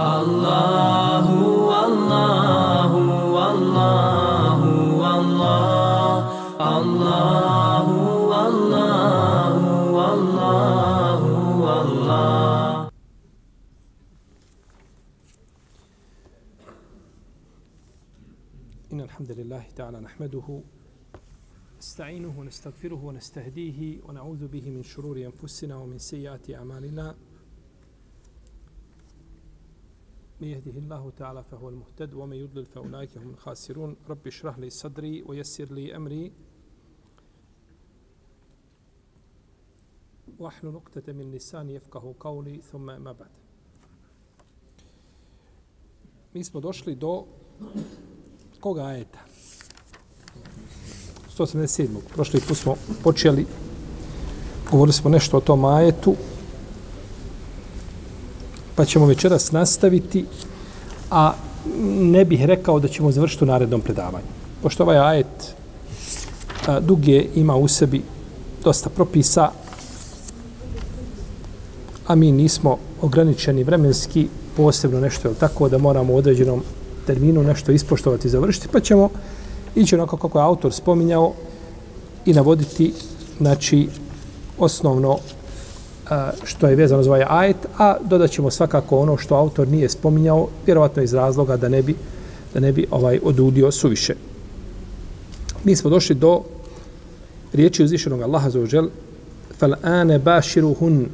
Allahu, Allahu, Allahu, Allah, Allahu, Allahu, Allahu, Allah. إن الحمد لله تعالى نحمده نستعينه ونستغفره ونستهديه ونعوذ به من شرور أنفسنا ومن سيئات أعمالنا من يهده الله تعالى فهو المهتد ومن يضلل فأولئك هم الخاسرون رب اشرح لي صدري ويسر لي أمري واحلل نقطة من لساني يفقه قولي ثم ما بعد Mi smo došli do koga ajeta? 187. Prošli put smo počeli, govorili smo nešto o tom ajetu, pa ćemo večeras nastaviti, a ne bih rekao da ćemo završiti u narednom predavanju. Pošto ovaj ajet a, dug je, ima u sebi dosta propisa, a mi nismo ograničeni vremenski, posebno nešto je tako da moramo u određenom terminu nešto ispoštovati i završiti, pa ćemo ići onako kako je autor spominjao i navoditi znači osnovno što je vezano za ovaj ajet, a dodat ćemo svakako ono što autor nije spominjao, vjerovatno iz razloga da ne bi, da ne bi ovaj odudio suviše. Mi smo došli do riječi uzvišenog Allaha za uđel فَلْآنَ بَاشِرُهُنْ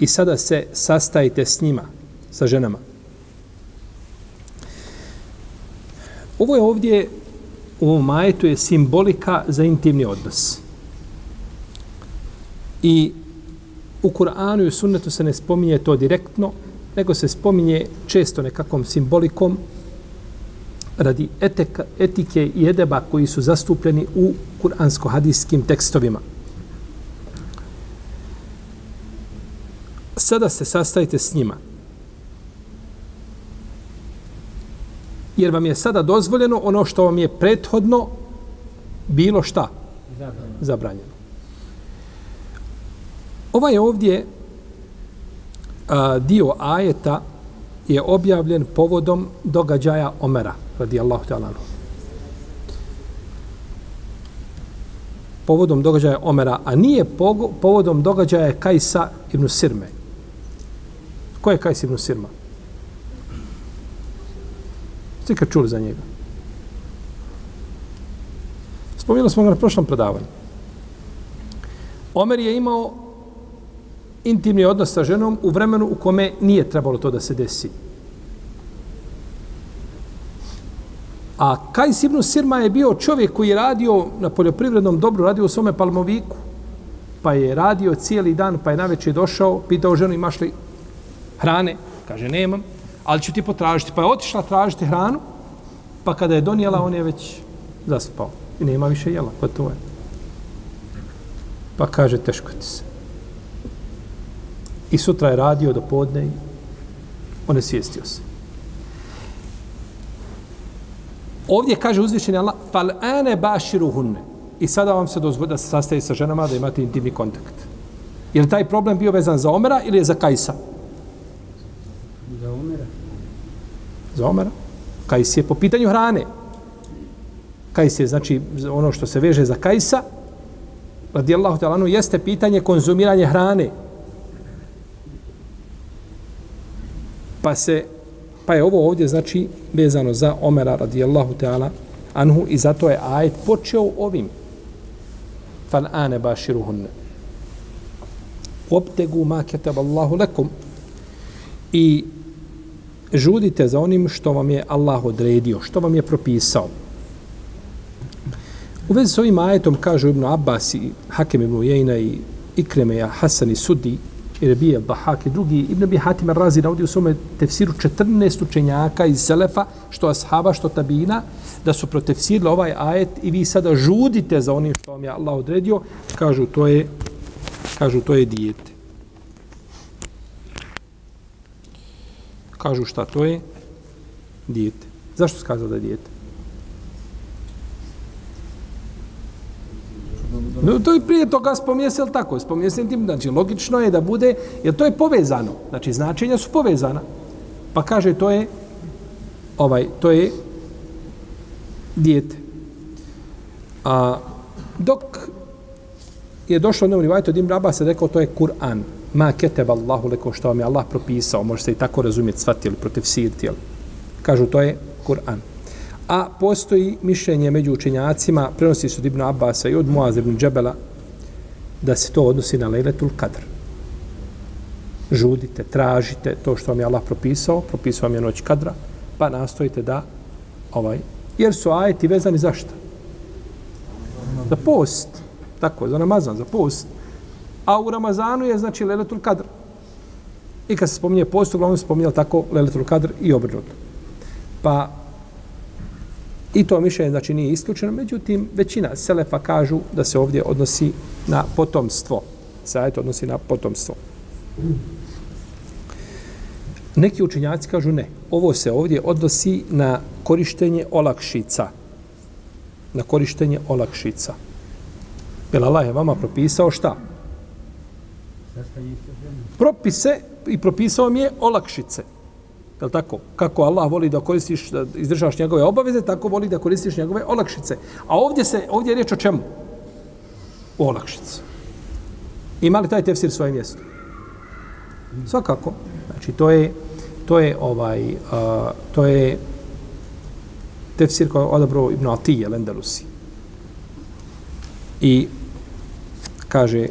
i sada se sastajte s njima, sa ženama. Ovo je ovdje u ovom majetu je simbolika za intimni odnos. I u Kur'anu i u sunnetu se ne spominje to direktno, nego se spominje često nekakvom simbolikom radi eteka, etike i edeba koji su zastupljeni u kuransko-hadijskim tekstovima. Sada se sastajte s njima. jer vam je sada dozvoljeno ono što vam je prethodno bilo šta? Zabranjeno. Zabranjeno. Ovaj ovdje a, dio ajeta je objavljen povodom događaja Omera, radijallahu ta'ala. Povodom događaja Omera, a nije povodom događaja Kajsa ibn Sirme. Ko je Kajs ibn Sirma? Ste kad čuli za njega? Spomnili smo ga na prošlom predavanju. Omer je imao intimni odnos sa ženom u vremenu u kome nije trebalo to da se desi. A Kajs ibn Sirma je bio čovjek koji je radio na poljoprivrednom dobru, radio u svome palmoviku, pa je radio cijeli dan, pa je naveče došao, pitao ženu imaš li hrane? Kaže, nemam ali ću ti potražiti. Pa je otišla tražiti hranu, pa kada je donijela, on je već zaspao. I nema više jela, pa to je. Pa kaže, teško ti se. I sutra je radio do podne i on je svijestio se. Ovdje kaže uzvišenje Allah, fal ane baširu hunne. I sada vam se dozvodi da se sastaje sa ženama, da imate intimni kontakt. Je li taj problem bio vezan za Omera ili je za Kajsa? Za Omera. Za Omera. Kajs je po pitanju hrane. Kajs je, znači, ono što se veže za Kajsa, radijallahu talanu, jeste pitanje konzumiranje hrane. Pa se, pa je ovo ovdje, znači, vezano za Omera, radijallahu ta'ala, anhu, i zato je ajet počeo ovim. Fal ane baširuhunne. Obtegu ma ketab Allahu lekum. I žudite za onim što vam je Allah odredio, što vam je propisao. U vezi s ovim ajetom kažu Ibn Abbas i Hakem Ibn Ujejna i Ikremeja, Hasan i Sudi, i Rebija, Bahak i drugi, Ibn Abi Hatim Razi navodi u svome tefsiru 14 učenjaka iz Selefa, što ashaba, što tabina, da su protefsirili ovaj ajet i vi sada žudite za onim što vam je Allah odredio, kažu to je, kažu to je dijete. kažu šta to je? Dijete. Zašto skazao da je dijete? No, to je prije toga spominje se, tako? Spominje se tim, znači, logično je da bude, jer to je povezano. Znači, značenja su povezana. Pa kaže, to je ovaj, to je dijete. A dok je došlo na rivajtu od Ibn Abbas, rekao, to je Kur'an. Ma keteb Allahu leko što vam je Allah propisao, može se i tako razumjeti, shvatili, protiv sirti, Kažu, to je Kur'an. A postoji mišljenje među učenjacima, prenosi se od Ibn Abbasa i od Muaz ibn Džebela, da se to odnosi na Lejletul Kadr. Žudite, tražite to što vam je Allah propisao, propisao vam je noć Kadra, pa nastojite da ovaj, jer su ajeti vezani za šta? Za post. Tako, za namazan, za post. A u Ramazanu je znači Lejletul Kadr. I kad se spominje post, uglavnom se spominje tako Lejletul Kadr i obrnuto. Pa i to mišljenje znači nije isključeno, međutim većina selefa kažu da se ovdje odnosi na potomstvo. Sajet odnosi na potomstvo. Neki učinjaci kažu ne. Ovo se ovdje odnosi na korištenje olakšica. Na korištenje olakšica. Jer Allah je vama propisao šta? Propise i propisao mi je olakšice. Jel tako? Kako Allah voli da koristiš, da izdržavaš njegove obaveze, tako voli da koristiš njegove olakšice. A ovdje se, ovdje je riječ o čemu? O olakšice. Ima li taj tefsir svoje mjesto? Svakako. Znači, to je, to je ovaj, uh, to je tefsir koji je odabro Ibn Atije, Lendalusi. I kaže,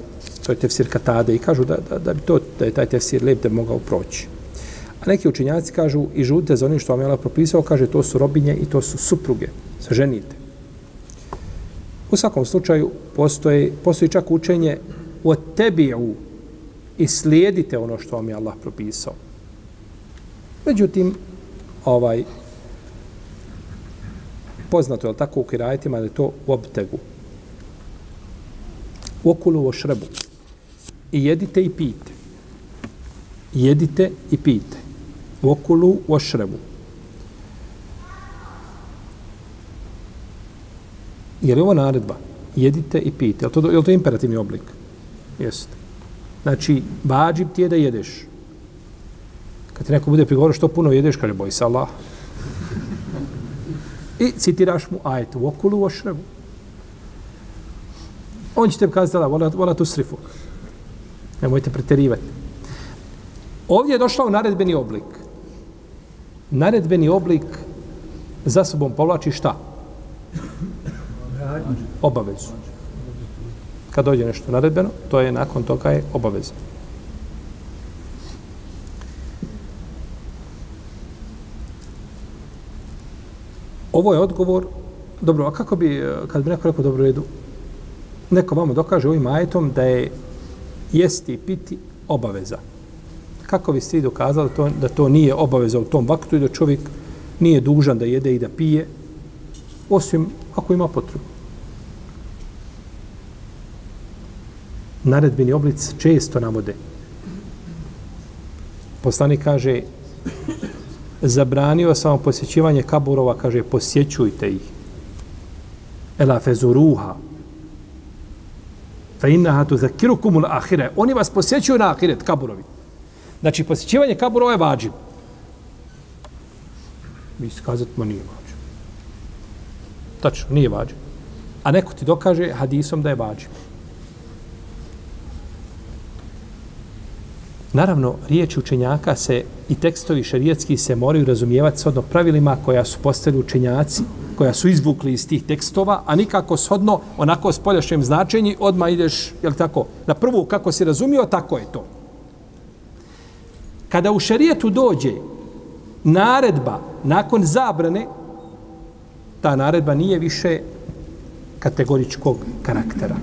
to je tefsir Katade, i kažu da, da, da bi to, da je taj tefsir lep da bi mogao proći. A neki učinjaci kažu i žudite za onim što vam je Allah propisao, kaže to su robinje i to su supruge, se ženite. U svakom slučaju postoji, postoji čak učenje o tebi i slijedite ono što vam je Allah propisao. Međutim, ovaj, poznato je tako u kirajetima da je to u obtegu. U okulu o šrebu. I jedite i pijte. Jedite i pijte. Vokulu okulu o. Je li ovo naredba? Jedite i pijte. Je li to, je li to imperativni oblik? Jeste. Znači, vađib ti je da jedeš. Kad ti neko bude prigovorio što puno jedeš, kaže, boj se Allah. I citiraš mu ajet u okulu u ošrebu. On će te kazati, da, vola, vola tu srifu. Nemojte preterivati. Ovdje je došla u naredbeni oblik. Naredbeni oblik za sobom povlači šta? Obavezu. Kad dođe nešto naredbeno, to je nakon toga je obaveza. Ovo je odgovor, dobro, a kako bi, kad bi neko rekao dobro redu, neko vama dokaže ovim ajetom da je jesti i piti obaveza. Kako bi ste dokazali to, da to nije obaveza u tom vaktu i da čovjek nije dužan da jede i da pije, osim ako ima potrebu. Naredbeni oblic često navode. Poslanik kaže, zabranio samo posjećivanje kaburova, kaže, posjećujte ih. Ela fezuruha. Fe innaha tu zakirukumul ahire. Oni vas posjećuju na ahiret, kaburovi. Znači, posjećivanje kaburova je vađiv. Mi se kazati, ma nije vađiv. Tačno, nije vađiv. A neko ti dokaže hadisom da je vađiv. Naravno, riječi učenjaka se i tekstovi šarijetski se moraju razumijevati shodno pravilima koja su postavili učenjaci, koja su izvukli iz tih tekstova, a nikako shodno onako s poljašnjem značenji, odmah ideš, je tako, na prvu kako si razumio, tako je to. Kada u šarijetu dođe naredba nakon zabrane, ta naredba nije više kategoričkog karaktera.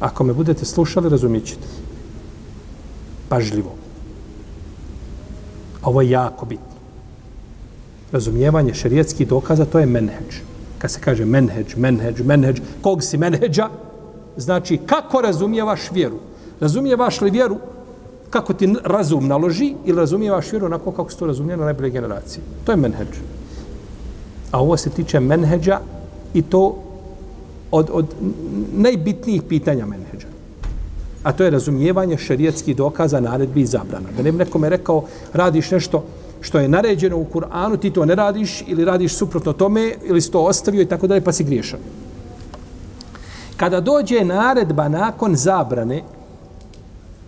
Ako me budete slušali, razumijet ćete pažljivo. Ovo je jako bitno. Razumijevanje šerijetskih dokaza, to je menheđ. Kad se kaže menheđ, menheđ, menheđ, kog si menheđa, znači kako razumijevaš vjeru. Razumijevaš li vjeru kako ti razum naloži ili razumijevaš vjeru onako kako se to razumije na najbolje generacije. To je menheđ. A ovo se tiče menheđa i to od, od najbitnijih pitanja menheđa. A to je razumijevanje šerijetskih dokaza, naredbi i zabrana. Da ne bi nekome rekao, radiš nešto što je naređeno u Kur'anu, ti to ne radiš ili radiš suprotno tome ili si to ostavio i tako dalje, pa si griješan. Kada dođe naredba nakon zabrane,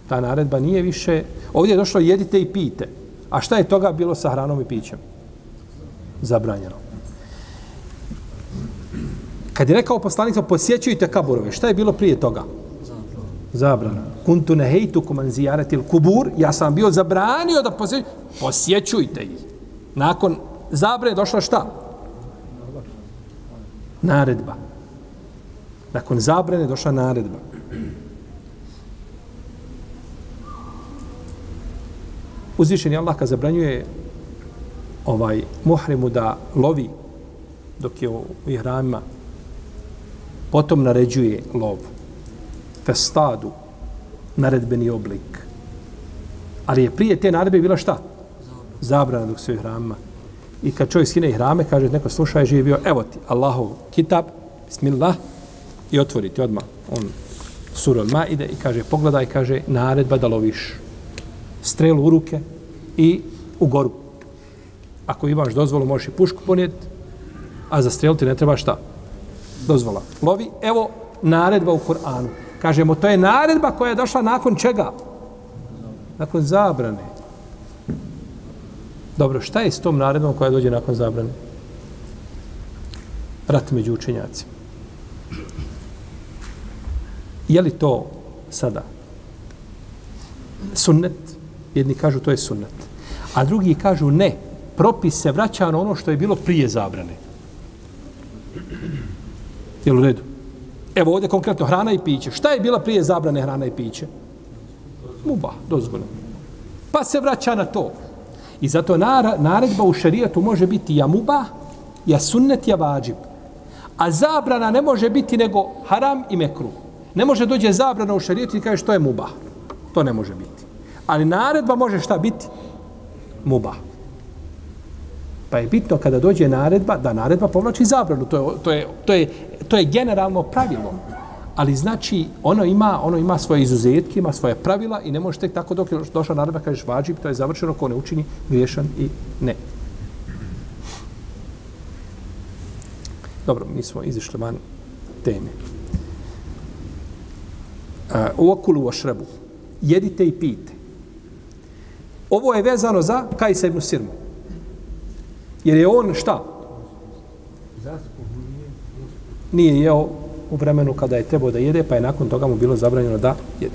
ta naredba nije više, ovdje je došlo jedite i pijte. A šta je toga bilo sa hranom i pićem? Zabranjeno. Kad je rekao poslanik, posjećujte kaburove, šta je bilo prije toga? Zabrana. Kuntu nehejtu kuman zijaretil kubur, ja sam bio zabranio da posjećujte, posjećujte ih. Nakon zabrane došla šta? Naredba. Nakon zabrane došla naredba. Uzvišen je Allah kad zabranjuje ovaj muhrimu da lovi dok je u ihramima potom naređuje lov. Festadu naredbeni oblik. Ali je prije te naredbe bila šta? zabrana dok se u ihramima. I kad čovjek skine ihrame kaže neko slušaj živi bio evo ti Allahov kitab bismillah i otvori ti odmah on sura ma ide i kaže pogledaj kaže naredba da loviš strelu u ruke i u goru. Ako imaš dozvolu, možeš i pušku ponijeti, a za strelu ti ne treba šta? Dozvola. Lovi, evo naredba u Koranu. Kažemo, to je naredba koja je došla nakon čega? Nakon zabrane. Dobro, šta je s tom naredbom koja dođe nakon zabrane? Rat među učenjacima. Je li to sada sunnet? Jedni kažu to je sunnet. A drugi kažu ne, propis se vraća na ono što je bilo prije zabrane. Je u redu? Evo ovdje konkretno hrana i piće. Šta je bila prije zabrane hrana i piće? Muba, dozvoljeno. Pa se vraća na to. I zato naredba u šerijatu može biti ja muba, ja sunnet, ja vađib. A zabrana ne može biti nego haram i mekru. Ne može dođe zabrana u šarijatu i kaže što je muba. To ne može biti. Ali naredba može šta biti? Muba. Pa je bitno kada dođe naredba, da naredba povlači zabranu. To je, to je, to je, to je generalno pravilo. Ali znači, ono ima, ono ima svoje izuzetke, ima svoje pravila i ne možeš tek tako dok je došla naredba, kažeš vađib, to je završeno, ko ne učini, griješan i ne. Dobro, mi smo izišli van teme. Uh, u okulu o šrebu. Jedite i pijte. Ovo je vezano za Kajsa ibn Sirmu. Jer je on šta? Nije jeo u vremenu kada je trebao da jede, pa je nakon toga mu bilo zabranjeno da jede.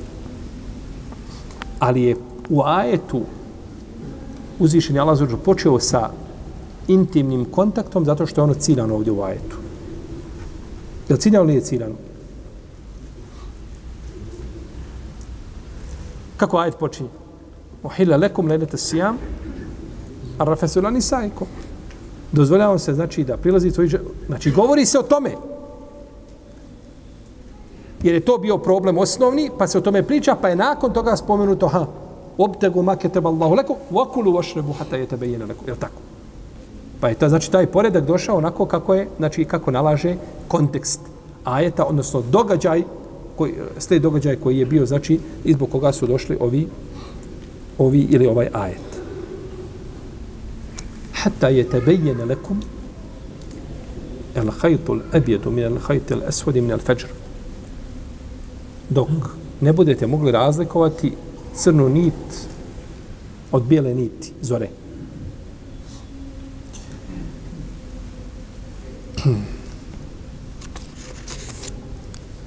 Ali je u ajetu uzvišen je Allah počeo sa intimnim kontaktom zato što je ono ciljano ovdje u ajetu. Je li ciljano ili je ciljano? Kako ajet počinje? Uhilla lekum lejlete sijam, a rafesulani sajko. Dozvoljavamo se, znači, da prilazi tvoj Znači, govori se o tome. Jer je to bio problem osnovni, pa se o tome priča, pa je nakon toga spomenuto, ha, obtegu maketeba Allahu lekum, wakulu vašrebu hata je tebe jene lekum. Je tako? Pa je ta, znači, taj poredak došao onako kako je, znači, kako nalaže kontekst ajeta, odnosno događaj, koji, ste događaj koji je bio, znači, izbog koga su došli ovi ovi ili ovaj ajet. Hatta je tebejene lekum el hajtul ebjedu min el hajtul esvodi min el feđr. Dok ne budete mogli razlikovati crnu nit od bijele niti zore.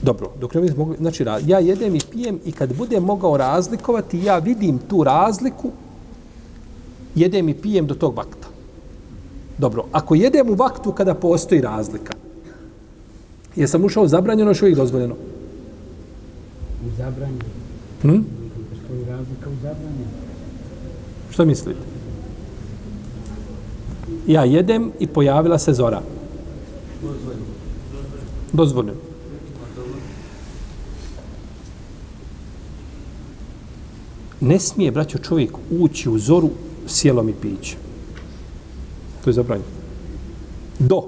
Dobro, dok ne bi mogli, znači ja jedem i pijem i kad budem mogao razlikovati, ja vidim tu razliku, jedem i pijem do tog vakta. Dobro, ako jedem u vaktu kada postoji razlika, jesam ušao zabranjeno, što je dozvoljeno? U zabranjeno. Hm? Postoji razlika u zabranjeno. Što mislite? Ja jedem i pojavila se zora. Dozvoljeno. Dozvoljeno. Ne smije, braćo, čovjek ući u zoru sjelom i pićem. To je zabranjeno. Do.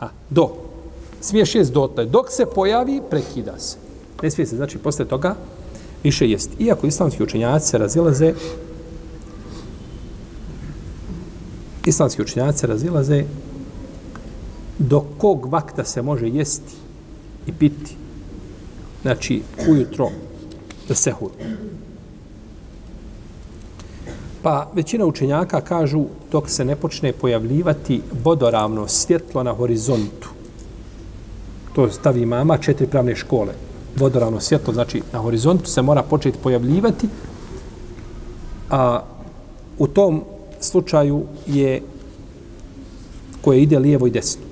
A, do. Smiješ jest dotle. Dok se pojavi, prekida se. Ne smije se, znači, posle toga više jest. Iako islamski učenjaci se razilaze, islamski učenjaci se razilaze do kog vakta se može jesti i piti. Znači, ujutro da sehur. Pa većina učenjaka kažu dok se ne počne pojavljivati vodoravno svjetlo na horizontu. To stavi mama četiri pravne škole. Vodoravno svjetlo, znači na horizontu se mora početi pojavljivati. A u tom slučaju je koje ide lijevo i desno.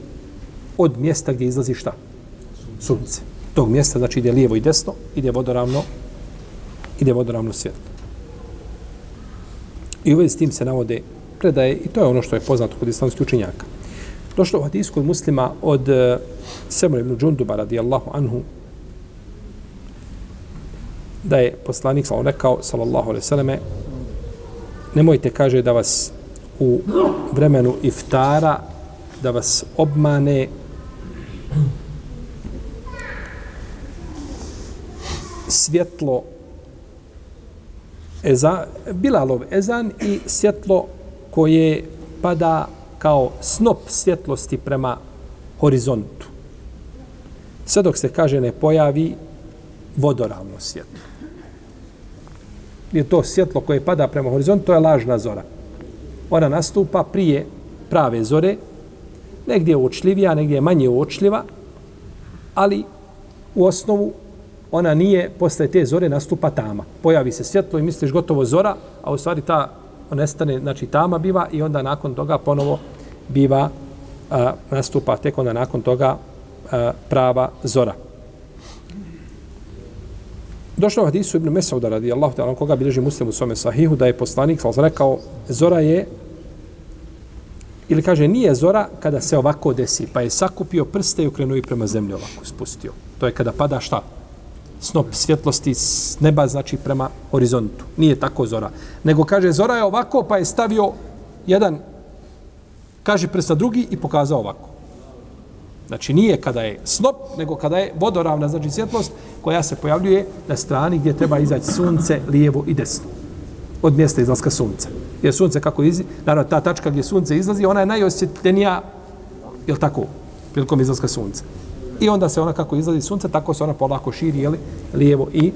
Od mjesta gdje izlazi šta? Sunce. Tog mjesta znači ide lijevo i desno, ide vodoravno, ide vodoravno svjetlo. I uvijek s tim se navode predaje i to je ono što je poznato kod islamskih učenjaka. Došlo u hadisku od muslima od eh, uh, Semra ibn Džunduba radijallahu anhu da je poslanik sallallahu rekao sallallahu alejhi ve selleme nemojte kaže da vas u vremenu iftara da vas obmane svjetlo eza, Bilalov ezan i svjetlo koje pada kao snop svjetlosti prema horizontu. Sve dok se kaže ne pojavi vodoravno svjetlo. Je to svjetlo koje pada prema horizontu, to je lažna zora. Ona nastupa prije prave zore, negdje je uočljivija, negdje je manje uočljiva, ali u osnovu ona nije posle te zore nastupa tama. Pojavi se svjetlo i misliš gotovo zora, a u stvari ta nestane, znači tama biva i onda nakon toga ponovo biva a, nastupa tek onda nakon toga a, prava zora. Došlo u hadisu Ibn Mesauda radijallahu ta'ala, koga bilježi muslim u svome sahihu, da je poslanik sal rekao, zora je, ili kaže, nije zora kada se ovako desi, pa je sakupio prste i ukrenuo i prema zemlji ovako spustio. To je kada pada šta? Snop svjetlosti s neba, znači prema horizontu. Nije tako zora. Nego kaže, zora je ovako, pa je stavio jedan, kaže prsta drugi i pokazao ovako. Znači nije kada je snop, nego kada je vodoravna, znači svjetlost koja se pojavljuje na strani gdje treba izaći sunce lijevo i desno. Od mjesta izlaska sunca. Jer sunce kako izlazi, naravno ta tačka gdje sunce izlazi, ona je najosjetljenija, je tako, prilikom izlaska sunca. I onda se ona kako izlazi sunce, tako se ona polako širi, jeli, lijevo i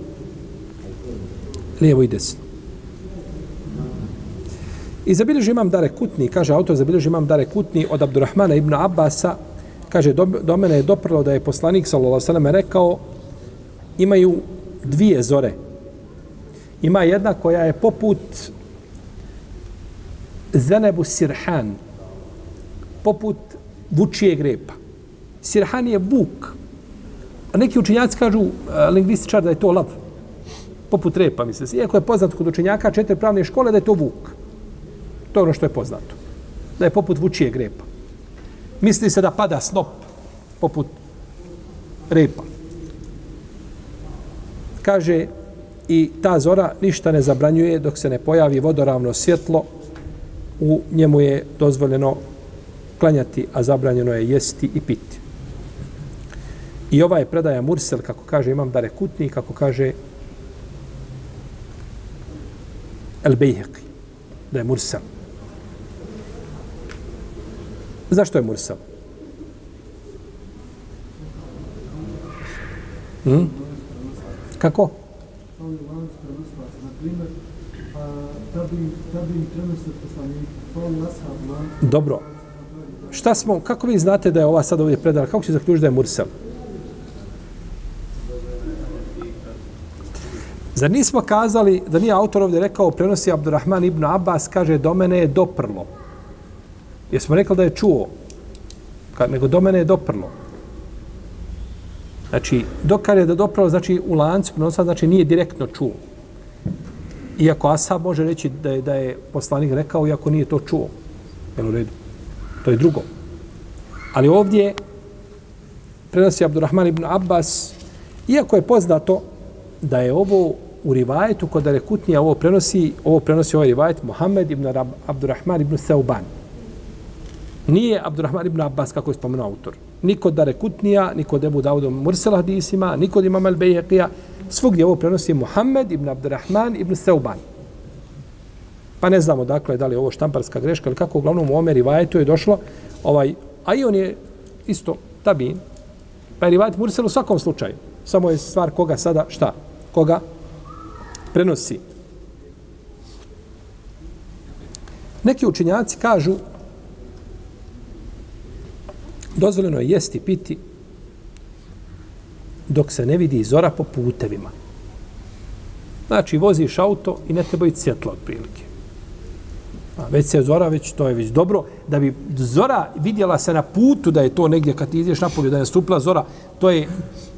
lijevo i desno. I zabilježi imam Dare Kutni, kaže autor, zabilježi imam Dare Kutni od Abdurrahmana ibn Abbasa, kaže, do, do mene je doprlo da je poslanik, sallallahu sallam, rekao, imaju dvije zore. Ima jedna koja je poput Zenebu Sirhan, poput vučijeg repa. Sirhan je vuk. A neki učinjaci kažu, e, lingvističar, da je to lav. Poput repa, misle se. Iako je poznato kod učenjaka četiri pravne škole, da je to vuk. To je ono što je poznato. Da je poput vučije grepa. Misli se da pada snop poput repa. Kaže, i ta zora ništa ne zabranjuje dok se ne pojavi vodoravno svjetlo, u njemu je dozvoljeno klanjati, a zabranjeno je jesti i piti. I ova je predaja Mursel, kako kaže Imam Dare Kutni, kako kaže El Bejheqi, da je Mursel. Zašto je Mursel? Hm? Kako? Dobro. Šta smo, kako vi znate da je ova sad ovdje predala? Kako će zaključiti da je Mursel? Zar nismo kazali, da nije autor ovdje rekao, prenosi Abdurrahman ibn Abbas, kaže, do mene je doprlo. Jesmo rekli da je čuo, kad, nego do mene je doprlo. Znači, dokar je da doprlo, znači u lancu prenosa, znači nije direktno čuo. Iako Asab može reći da je, da je poslanik rekao, iako nije to čuo. Jel u redu? To je drugo. Ali ovdje prenosi Abdurrahman ibn Abbas, iako je poznato da je ovo u rivajetu kod Arekutnija ovo prenosi, ovo prenosi ovaj rivajet Muhammed ibn Abdurrahman ibn Seuban. Nije Abdurrahman ibn Abbas kako je spomenuo autor. ni kod Dare Kutnija, ni kod Ebu Daudom Mursel hadisima, ni kod Imam Al-Bejaqija. Svugdje ovo prenosi Muhammed ibn Abdurrahman ibn Seuban. Pa ne znamo dakle da li je ovo štamparska greška ili kako uglavnom u Omer i je došlo. Ovaj, a i on je isto tabin. Pa je Rivajet Mursel u svakom slučaju. Samo je stvar koga sada, šta? Koga prenosi. Neki učinjaci kažu dozvoljeno je jesti piti dok se ne vidi zora po putevima. Znači, voziš auto i ne treba i svjetlo otprilike. A već se zora, već to je već dobro. Da bi zora vidjela se na putu da je to negdje kad ti ideš napolje da je stupila zora, to je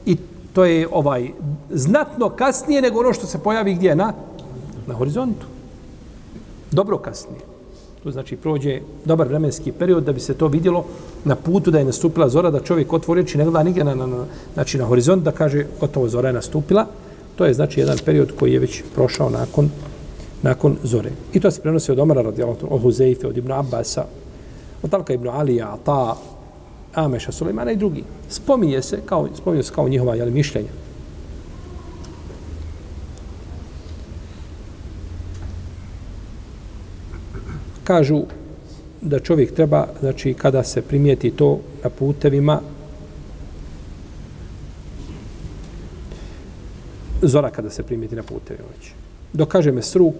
i to je ovaj znatno kasnije nego ono što se pojavi gdje na na horizontu. Dobro kasnije. To znači prođe dobar vremenski period da bi se to vidjelo na putu da je nastupila zora, da čovjek otvori oči, ne gleda nigdje na, na, na, znači na horizont da kaže gotovo zora je nastupila. To je znači jedan period koji je već prošao nakon nakon zore. I to se prenosi od Omara radijallahu od Huzeife, od Ibn Abbasa, od Talka Ibn Alija, Ata, Ameša, Sulejmana i drugi. Spominje se kao, spominje se kao njihova jeli, mišljenja. Kažu da čovjek treba, znači kada se primijeti to na putevima, zora kada se primijeti na putevima već. Dok kaže me sruk,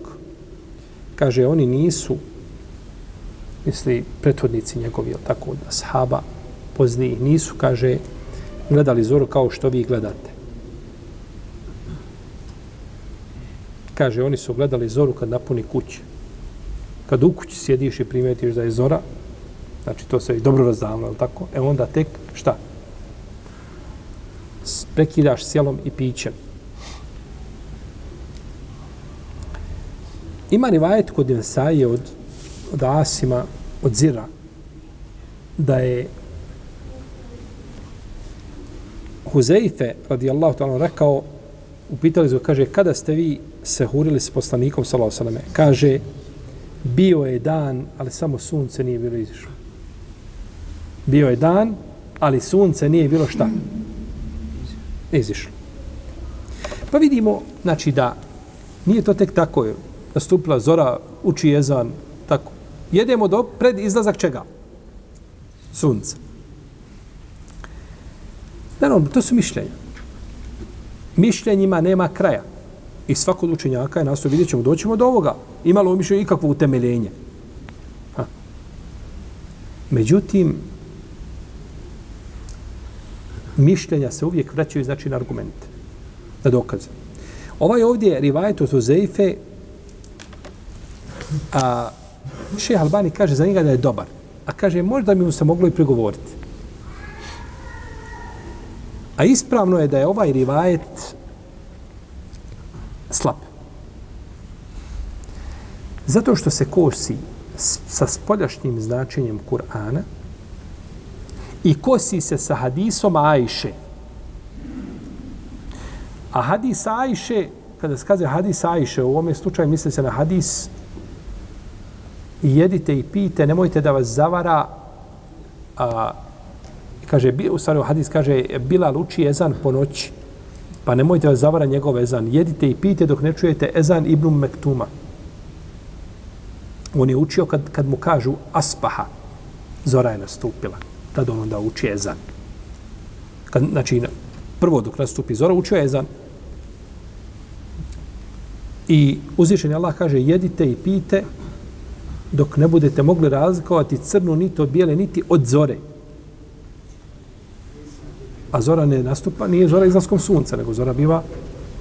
kaže oni nisu, misli prethodnici njegovi, tako da sahaba pozni nisu, kaže, gledali zoru kao što vi gledate. Kaže, oni su gledali zoru kad napuni kuće. Kad u kući sjediš i primetiš da je zora, znači to se i dobro razdavno, tako? E onda tek šta? Prekidaš sjelom i pićem. Ima rivajet kod Nesaje od, od Asima, od Zira, da je Huzeife, radijallahu ta'ala, rekao, upitali su, kaže, kada ste vi se hurili s poslanikom, salao salame, kaže, bio je dan, ali samo sunce nije bilo izišlo. Bio je dan, ali sunce nije bilo šta? Izišlo. Pa vidimo, znači da nije to tek tako, nastupila zora, uči jezan, tako. Jedemo do pred izlazak čega? Sunca. Naravno, to su mišljenja. Mišljenjima nema kraja. I svako od učenjaka je nastoje, vidjet ćemo, doćemo do ovoga. Imalo mišljenje ikakvo utemeljenje. Ha. Međutim, mišljenja se uvijek vraćaju znači na argumente, na dokaze. Ovaj ovdje rivajet od Uzeife a šeha Albani kaže za njega da je dobar. A kaže, možda mi mu se moglo i prigovoriti. A ispravno je da je ovaj rivajet slab. Zato što se kosi sa spoljašnjim značenjem Kur'ana i kosi se sa hadisom Ajše. A hadis Ajše, kada se kaže hadis Ajše, u ovom slučaju misli se na hadis i jedite i pijte, nemojte da vas zavara a, kaže, u stvari hadis kaže, Bilal uči ezan po noći, pa nemojte vas zavara njegov ezan. Jedite i pijte dok ne čujete ezan Ibn Mektuma. On je učio kad, kad mu kažu aspaha, zora je nastupila. Tad on onda uči ezan. Kad, znači, prvo dok nastupi zora, učio je ezan. I uzvišen Allah kaže, jedite i pijte dok ne budete mogli razlikovati crnu niti od bijele niti od zore. A zora ne nastupa, nije zora izlaskom sunca, nego zora biva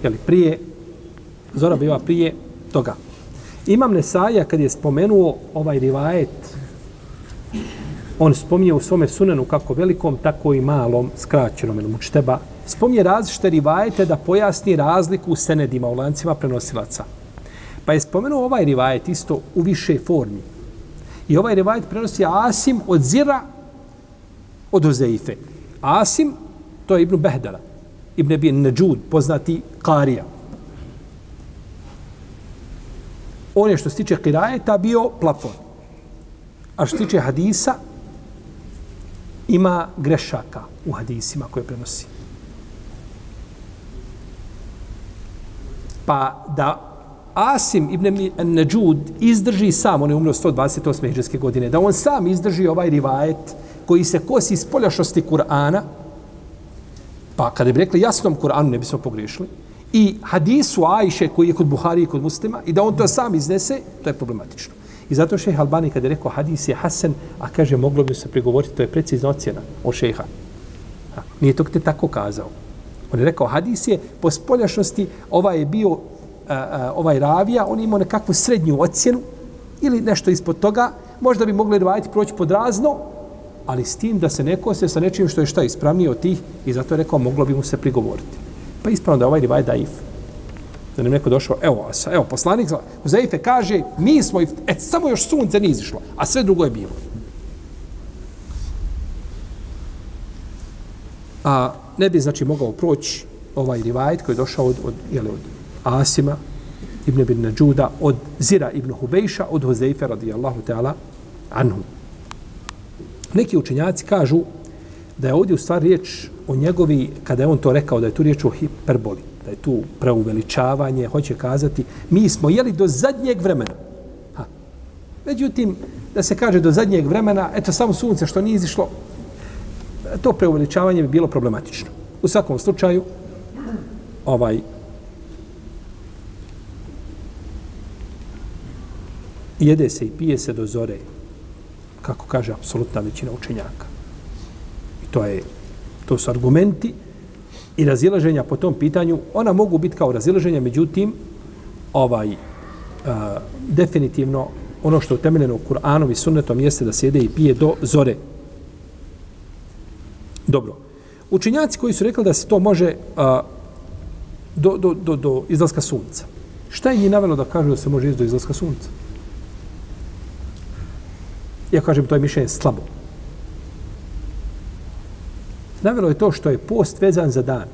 jeli, prije, zora biva prije toga. Imam Nesaja kad je spomenuo ovaj rivajet, on spominje u svome sunenu kako velikom, tako i malom, skraćenom ili mučteba, spominje različite rivajete da pojasni razliku u senedima, u lancima prenosilaca. Pa je spomenuo ovaj rivajet isto u više formi. I ovaj rivajet prenosi Asim od Zira od Ozeife. Asim, to je Ibn Behdala. Ibn Abi Najud, poznati Karija. On je što se tiče kirajeta bio plafon. A što se tiče hadisa, ima grešaka u hadisima koje prenosi. Pa da Asim ibn Najud izdrži sam, on je umro 128. hiđarske godine, da on sam izdrži ovaj rivajet koji se kosi s poljašosti Kur'ana, pa kada bi rekli jasnom Kur'anu ne bismo pogriješili, i hadisu Ajše koji je kod Buhari i kod muslima, i da on to sam iznese, to je problematično. I zato šeha Albani kada je rekao hadis je Hasan, a kaže moglo bi se prigovoriti, to je precizna ocjena o šeha. Ha, nije to te tako kazao. On je rekao hadis je po spoljašnosti, ovaj je bio a, a, ovaj ravija, on imao nekakvu srednju ocjenu ili nešto ispod toga, možda bi mogli rivajati proći pod razno, ali s tim da se neko se sa nečim što je šta ispravnije od tih i zato je rekao moglo bi mu se prigovoriti. Pa ispravno da ovaj rivaj daif. Da nam neko došao, evo, evo poslanik Huzeife kaže, mi smo, et, samo još sunce nije izišlo, a sve drugo je bilo. A ne bi, znači, mogao proći ovaj rivajet koji je došao od, od, jeli, od Asima, Ibn Ibn Nađuda, od Zira Ibn Hubejša, od Huzeife radijallahu ta'ala anhu. Neki učenjaci kažu da je ovdje u stvari riječ o njegovi, kada je on to rekao, da je tu riječ o hiperboli, da je tu preuveličavanje, hoće kazati, mi smo jeli do zadnjeg vremena. Ha. Međutim, da se kaže do zadnjeg vremena, eto samo sunce što nije izišlo, to preuveličavanje bi bilo problematično. U svakom slučaju, ovaj, jede se i pije se do zore, kako kaže apsolutna većina učenjaka. I to je to su argumenti i razilaženja po tom pitanju. Ona mogu biti kao razilaženja, međutim, ovaj, a, definitivno ono što je utemeljeno u Kur'anom i sunnetom jeste da sjede i pije do zore. Dobro. Učinjaci koji su rekli da se to može a, do, do, do, do izlaska sunca. Šta je njih navjelo da kažu da se može izdo do izlaska sunca? Ja kažem, to je mišljenje slabo. Navjelo je to što je post vezan za dan.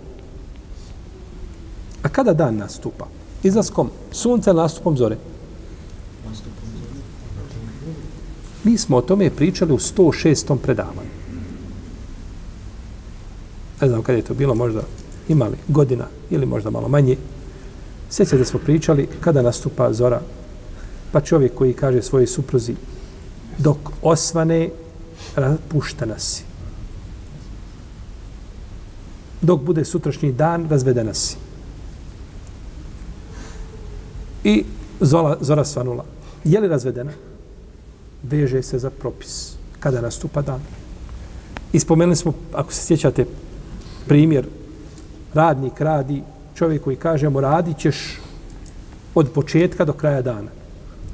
A kada dan nastupa? Izlaskom sunca ili nastupom zore? Mi smo o tome pričali u 106. predavanju. Ne znam kada je to bilo, možda imali godina ili možda malo manje. Sjećate da smo pričali kada nastupa zora, pa čovjek koji kaže svojoj supruzi, dok osvane, rapušta si. Dok bude sutrašnji dan, razvedena si. I zola, zora svanula. Je li razvedena? Veže se za propis. Kada nastupa dan? Ispomenuli smo, ako se sjećate, primjer, radnik radi, čovjek koji kaže mu radit ćeš od početka do kraja dana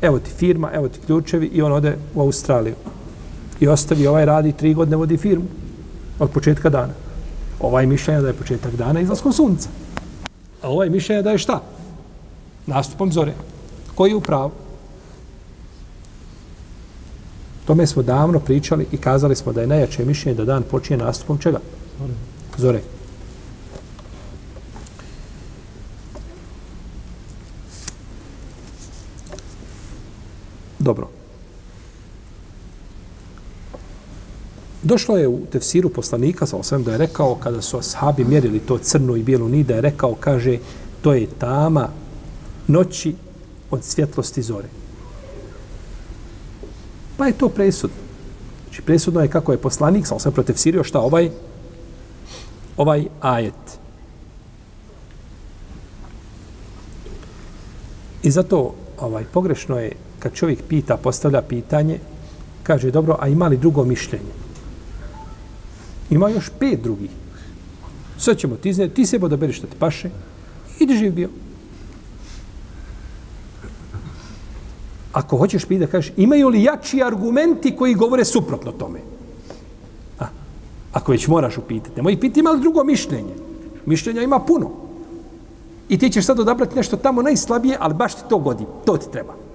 evo ti firma, evo ti ključevi i on ode u Australiju. I ostavi, ovaj radi tri godine, vodi firmu od početka dana. Ovaj mišljenja da je početak dana izlaskom sunca. A ovaj mišljenja da je šta? Nastupom zore. Koji je u pravu? Tome smo davno pričali i kazali smo da je najjače mišljenje da dan počinje nastupom čega? Zore. Zore. Dobro. Došlo je u tefsiru poslanika, sa osvijem da je rekao, kada su ashabi mjerili to crnu i bijelu nida, je rekao, kaže, to je tama noći od svjetlosti zore. Pa je to presudno. Znači, presudno je kako je poslanik, sa osvijem protefsirio, šta ovaj, ovaj ajet. I zato ovaj pogrešno je kad čovjek pita, postavlja pitanje, kaže, dobro, a ima li drugo mišljenje? Ima još pet drugih. Sve ćemo ti izneti, ti sebo da beriš što ti paše, idi živ bio. Ako hoćeš pita, kažeš, imaju li jači argumenti koji govore suprotno tome? A, ako već moraš upitati, nemoj piti, ima li drugo mišljenje? Mišljenja ima puno. I ti ćeš sad odabrati nešto tamo najslabije, ali baš ti to godi. To ti treba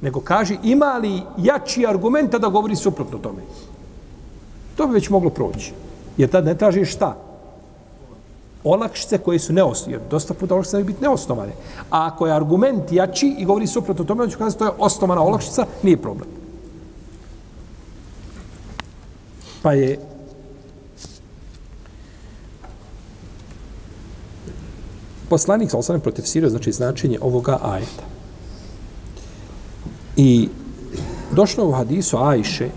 nego kaže ima li jači argumenta da govori suprotno tome. To bi već moglo proći. Jer tad ne traži šta? Olakšice koje su neosnovane. Jer dosta puta olakšice biti neosnovane. A ako je argument jači i govori suprotno tome, on će kazati to je osnovana olakšica, nije problem. Pa je poslanik sa osam protefsirio znači značenje ovoga ajeta. I došlo u hadisu Ajše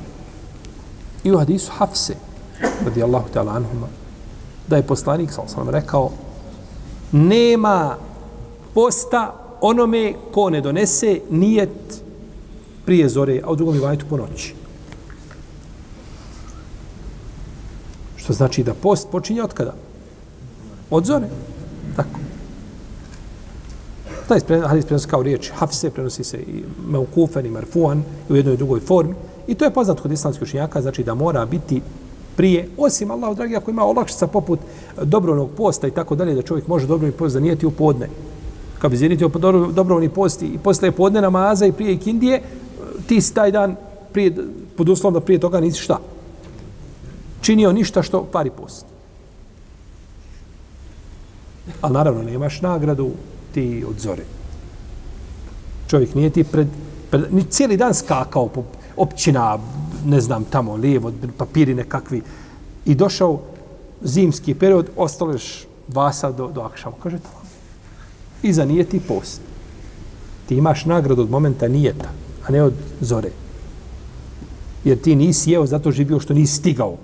i u hadisu Hafse radijallahu ta'ala anhuma da je poslanik sal sam rekao nema posta onome ko ne donese nijet prije zore, a u drugom rivajetu po noći. Što znači da post počinje od kada? Od zore. Tako. Taj hadis prenosi kao riječ hafse, prenosi se i meukufen i marfuan u jednoj i drugoj formi. I to je poznat kod islamskih učenjaka, znači da mora biti prije, osim Allah, dragi, ako ima olakšica poput dobrovnog posta i tako dalje, da čovjek može dobrovni post zanijeti u podne. Kad bi zanijeti dobrovni post i posle podne namaza i prije ikindije, ti si taj dan prije, pod uslovom da prije toga nisi šta? Činio ništa što pari post. Ali naravno nemaš nagradu ti od zore. Čovjek nije ti pred, pred ni cijeli dan skakao po općina, ne znam, tamo, lijevo, papiri nekakvi. I došao zimski period, ostalo još vasa do, do akšama. Kaže to. I za nije ti post. Ti imaš nagradu od momenta nijeta, a ne od zore. Jer ti nisi jeo zato živio što nisi stigao.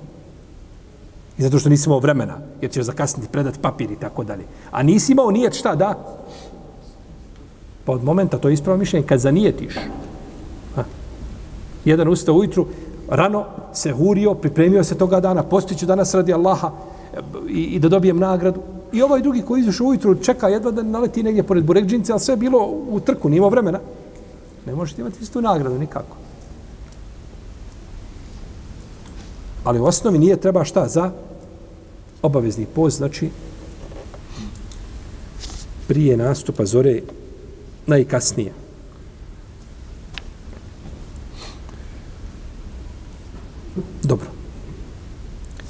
I zato što nisi imao vremena, jer ćeš zakasniti predati papir i tako dalje. A nisi imao nijet šta da? Pa od momenta, to je ispravo mišljenje, kad zanijetiš. Ha. Jedan ustao ujutru, rano se hurio, pripremio se toga dana, postiću danas radi Allaha i, i da dobijem nagradu. I ovaj drugi koji izušao ujutru čeka jedva da naleti negdje pored Burekđince, ali sve je bilo u trku, nije imao vremena. Ne možete imati istu nagradu nikako. Ali u osnovi nije treba šta za obavezni post, znači prije nastupa zore najkasnije. Dobro.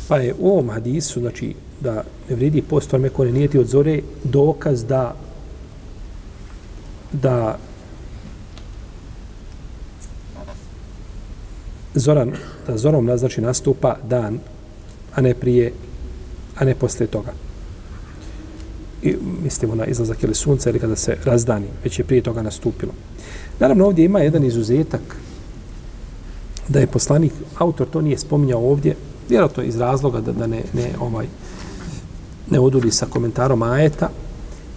Pa je u ovom hadisu, znači, da ne vredi post onome ko ne nijeti od zore, dokaz da da zoran, da zorom znači nastupa dan, a ne prije, a ne posle toga. I mislimo na izlazak ili sunca ili kada se razdani, već je prije toga nastupilo. Naravno, ovdje ima jedan izuzetak da je poslanik, autor to nije spominjao ovdje, vjerojatno iz razloga da, da ne, ne, ovaj, ne oduli sa komentarom ajeta,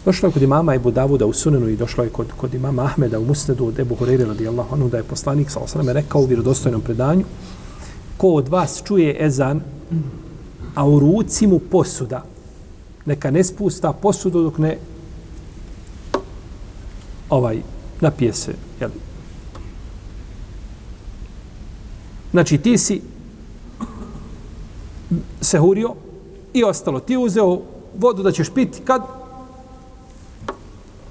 Došlo je kod imama Ebu Davuda u Sunenu i došlo je kod, kod imama Ahmeda u Musnedu od Ebu Horeire radijallahu anhu da je poslanik sa osaname rekao u vjerodostojnom predanju ko od vas čuje ezan a u ruci mu posuda neka ne spusta posudu dok ne ovaj napije se jel? znači ti si se hurio i ostalo ti uzeo vodu da ćeš piti kad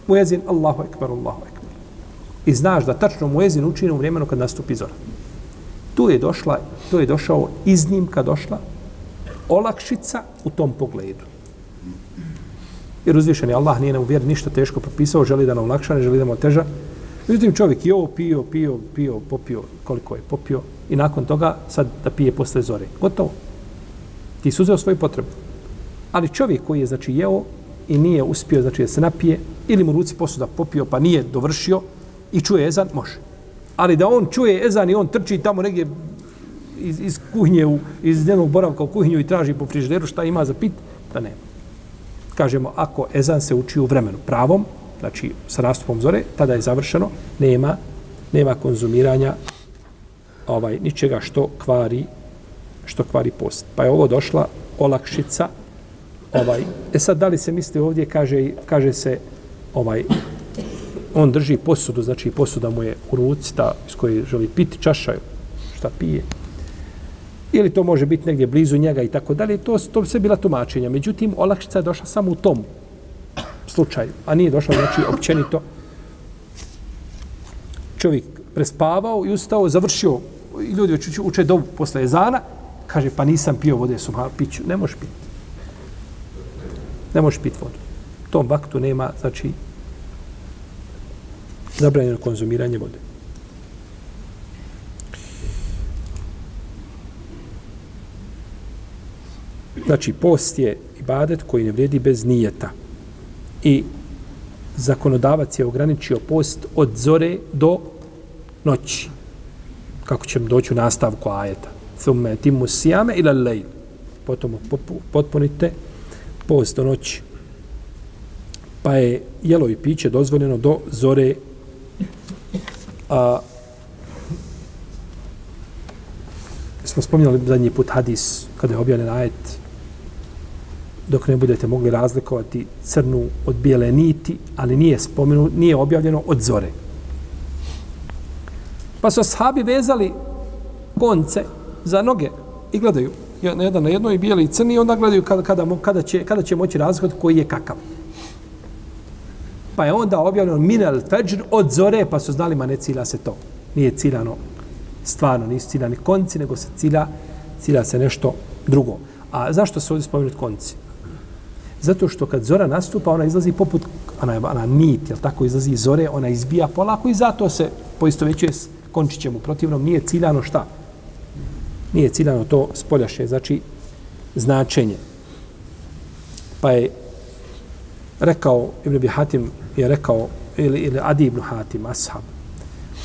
muezin Allahu ekber, Allahu ekber. I znaš da tačno muezin učini u vremenu kad nastupi zora. Tu je došla, tu je došao iznimka došla, olakšica u tom pogledu. Jer uzvišeni je Allah nije nam u vjeri ništa teško propisao, želi da nam olakša, ne želi da nam oteža. Međutim, čovjek je ovo pio, pio, pio, popio, koliko je popio, i nakon toga sad da pije posle zore. Gotovo. Ti su uzeo svoju potrebu. Ali čovjek koji je, znači, jeo i nije uspio, znači, da se napije, ili mu ruci posuda popio pa nije dovršio i čuje ezan, može. Ali da on čuje ezan i on trči tamo negdje iz, iz kuhinje, u, iz dnevnog boravka u kuhinju i traži po frižderu šta ima za pit, da nema. Kažemo, ako ezan se uči u vremenu pravom, znači sa nastupom zore, tada je završeno, nema, nema konzumiranja ovaj ničega što kvari što kvari post. Pa je ovo došla olakšica ovaj e sad da li se misli ovdje kaže kaže se ovaj on drži posudu, znači posuda mu je u ruci, ta iz koje želi piti čaša, šta pije. Ili to može biti negdje blizu njega i tako dalje. To, to bi bila tumačenja. Međutim, olakšica je došla samo u tom slučaju, a nije došla, znači, općenito. Čovjek prespavao i ustao, završio, i ljudi uče, uče dobu posle ezana, kaže, pa nisam pio vode, sam piću. Ne možeš piti. Ne možeš piti vodu. U tom vaktu nema, znači, zabranjeno konzumiranje vode. Znači, post je ibadet koji ne vrijedi bez nijeta. I zakonodavac je ograničio post od zore do noći. Kako ćemo doći u nastavku ajeta. Thumme timu sijame ila lejl. Potom potpunite post do noći. Pa je jelo i piće dozvoljeno do zore a, smo spominjali zadnji put hadis kada je objavljen ajet dok ne budete mogli razlikovati crnu od bijele niti, ali nije spomenu, nije objavljeno od zore. Pa su ashabi vezali konce za noge i gledaju na jedan na jednoj bijeli i crni i onda gledaju kada, kada, kada, će, kada će moći razlikovati koji je kakav. Pa je onda objavljeno minel fajr od zore, pa su znali, ma ne cilja se to. Nije ciljano, stvarno, nisu ciljani konci, nego se cilja, cilja se nešto drugo. A zašto se ovdje spomenuti konci? Zato što kad zora nastupa, ona izlazi poput, ona, ona nit, jel tako, izlazi iz zore, ona izbija polako i zato se poisto veće s končićem u protivnom. Nije ciljano šta? Nije ciljano to spoljaše, znači značenje. Pa je rekao, Ibn Bi Hatim je rekao, ili, ili Adi ibn Hatim, ashab,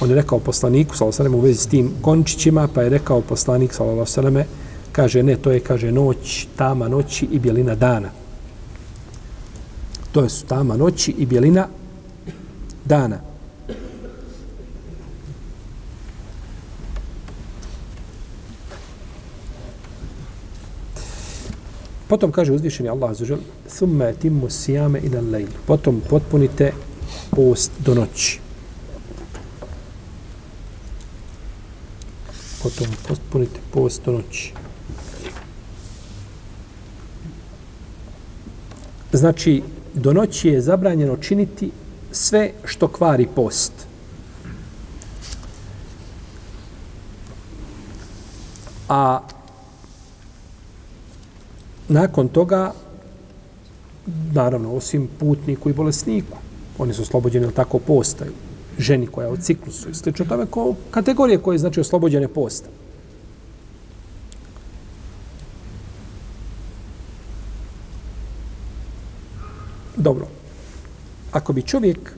on je rekao poslaniku, sallallahu u vezi s tim končićima, pa je rekao poslanik, sallallahu kaže, ne, to je, kaže, noć, tama noći i bjelina dana. To je su tama noći i bjelina dana. Potom kaže uzvišeni Allah azuđel, thumma timu sijame ila lejl. Potom potpunite post do noći. Potom potpunite post do noći. Znači, do noći je zabranjeno činiti sve što kvari post. A nakon toga, naravno, osim putniku i bolesniku, oni su oslobođeni od tako postaju. Ženi koja je od ciklusu i slično tome, ko, kategorije koje znači oslobođene posta. Dobro. Ako bi čovjek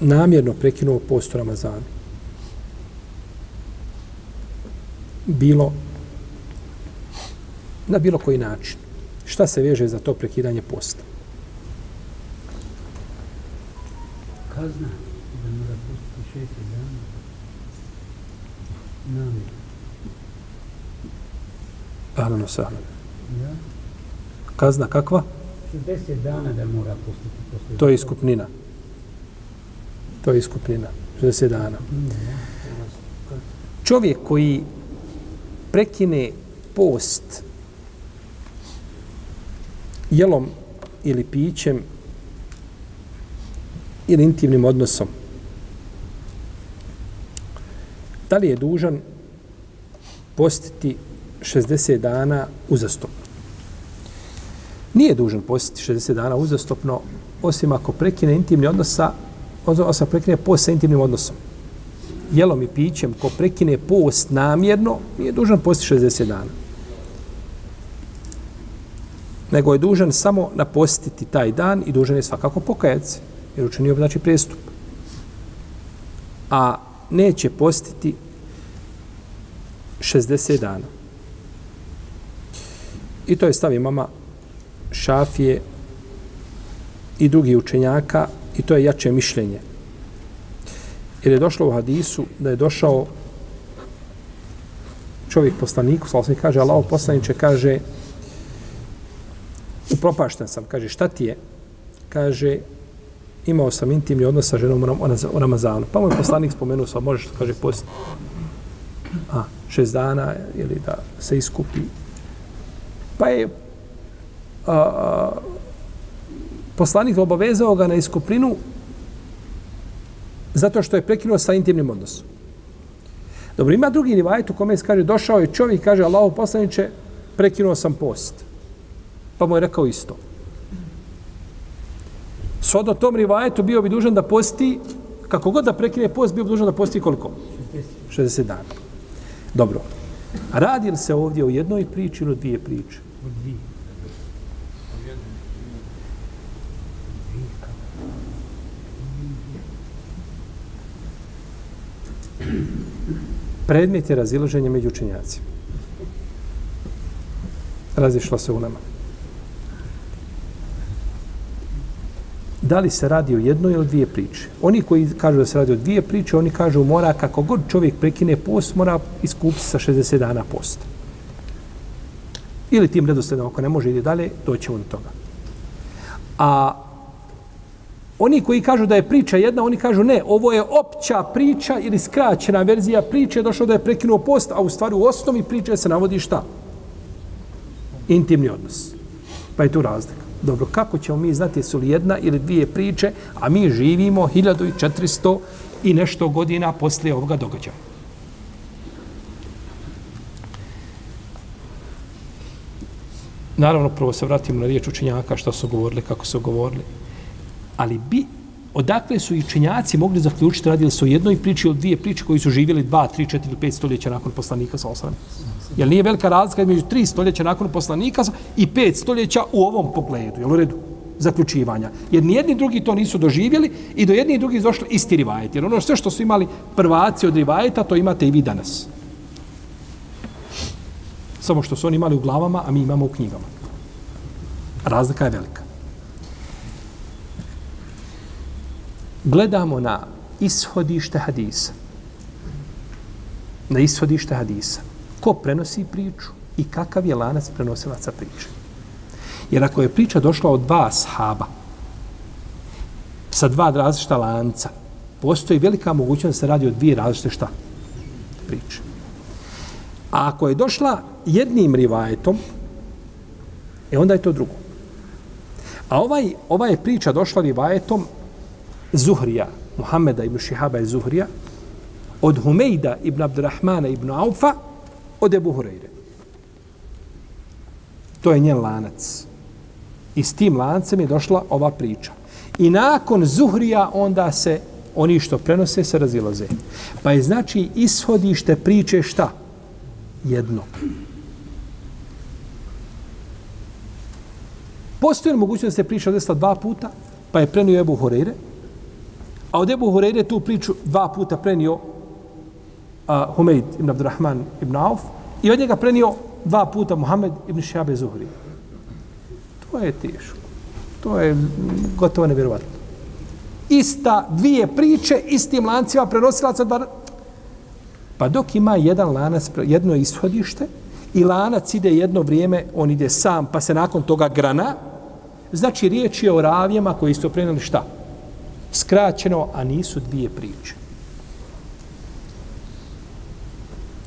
namjerno prekinuo post u Ramazanu, bilo na bilo koji način. Šta se veže za to prekidanje posta? Kazna da mora postiti šest dana. Namjerno. Ahlano sahlan. Ja? Kazna kakva? 60 dana da mora. Posle To je iskupnina. To je iskupnina. 60 dana. Čovjek koji prekine post jelom ili pićem ili intimnim odnosom, da li je dužan postiti 60 dana uzastopno. Nije dužan postiti 60 dana uzastopno, osim ako prekine intimni odnos sa, osim prekine post sa intimnim odnosom. Jelom i pićem, ko prekine post namjerno, nije dužan postiti 60 dana. Nego je dužan samo napostiti taj dan i dužan je svakako pokajac, jer učinio bi znači prestup. A neće postiti 60 dana. I to je stav imama Šafije i drugi učenjaka i to je jače mišljenje. Jer je došlo u hadisu da je došao čovjek poslaniku, slavno kaže, Allah poslaniče kaže upropašten sam, kaže šta ti je? Kaže imao sam intimni odnos sa ženom u Ramazanu. Pa moj poslanik spomenuo sam, možeš, kaže, post a, šest dana ili da se iskupi Pa je a, a, poslanik obavezao ga na iskupninu zato što je prekinuo sa intimnim odnosom. Dobro, ima drugi nivajet u kome se kaže, došao je čovjek kaže, Allaho poslaniče, prekinuo sam post. Pa mu je rekao isto. Sodno tom rivajetu bio bi dužan da posti, kako god da prekine post, bio bi dužan da posti koliko? 60 dana. Dobro. Radi li se ovdje o jednoj priči ili o dvije priče? Od dvije. Predmet je razilaženje među učenjacima. Razišla se u nama. Da li se radi o jednoj ili dvije priče? Oni koji kažu da se radi o dvije priče, oni kažu mora kako god čovjek prekine post, mora iskupiti sa 60 dana posta. Ili tim redosledom, ako ne može ide dalje, doćemo do toga. A oni koji kažu da je priča jedna, oni kažu ne, ovo je opća priča ili skraćena verzija priče, došlo da je prekinuo post, a u stvari u osnovi priče se navodi šta? Intimni odnos. Pa je tu razlika. Dobro, kako ćemo mi znati su li jedna ili dvije priče, a mi živimo 1400 i nešto godina poslije ovoga događaja. Naravno, prvo se vratimo na riječ učenjaka, što su govorili, kako su govorili. Ali bi, odakle su i učenjaci mogli zaključiti, radili su o jednoj priči ili dvije priče koji su živjeli dva, tri, četiri, pet stoljeća nakon poslanika sa osram. Jer nije velika razlika između tri stoljeća nakon poslanika i pet stoljeća u ovom pogledu, jel u redu? zaključivanja. Jer ni jedni drugi to nisu doživjeli i do jedni i drugi došli isti rivajet. Jer ono sve što su imali prvaci od rivajeta, to imate i vi danas. Samo što su oni imali u glavama, a mi imamo u knjigama. Razlika je velika. Gledamo na ishodište hadisa. Na ishodište hadisa. Ko prenosi priču i kakav je lanac prenosilaca priče. Jer ako je priča došla od dva sahaba, sa dva različita lanca, postoji velika mogućnost da se radi o dvije različite šta? Priče. A ako je došla jednim rivajetom, e onda je to drugo. A ovaj, ova je priča došla rivajetom Zuhrija, Muhammeda ibn Šihaba i Zuhrija, od Humejda ibn Abdurrahmana ibn Aufa, od Ebu Hureyre. To je njen lanac. I s tim lancem je došla ova priča. I nakon Zuhrija onda se oni što prenose se razilaze. Pa je znači ishodište priče šta? Jedno. Postoji li mogućnost da se priča desila dva puta, pa je prenio Ebu Horeire, a od Ebu Horeire tu priču dva puta prenio a, Humeid ibn Abdurrahman ibn Auf i od njega prenio dva puta Muhammed ibn Šabe Zuhri. To je teško. To je gotovo nevjerovatno. Ista dvije priče, istim lancima prenosilaca dva... Pa dok ima jedan lanac, jedno ishodište, i lanac ide jedno vrijeme, on ide sam, pa se nakon toga grana, znači riječ je o ravijama koji su preneli šta? Skraćeno, a nisu dvije priče.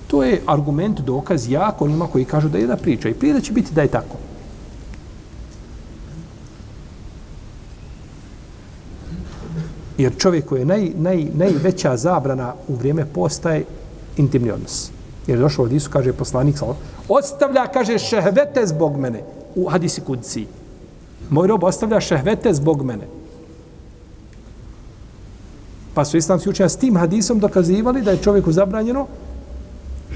To je argument, dokaz jako onima koji kažu da je jedna priča. I prije da će biti da je tako. Jer čovjek koji je naj, naj, najveća zabrana u vrijeme postaje intimni odnos. Jer je došao od Isu, kaže poslanik, ostavlja, kaže, šehvete zbog mene u hadisi kudci. Moj rob ostavlja šehvete zbog mene. Pa su islamski učenja s tim hadisom dokazivali da je čovjeku zabranjeno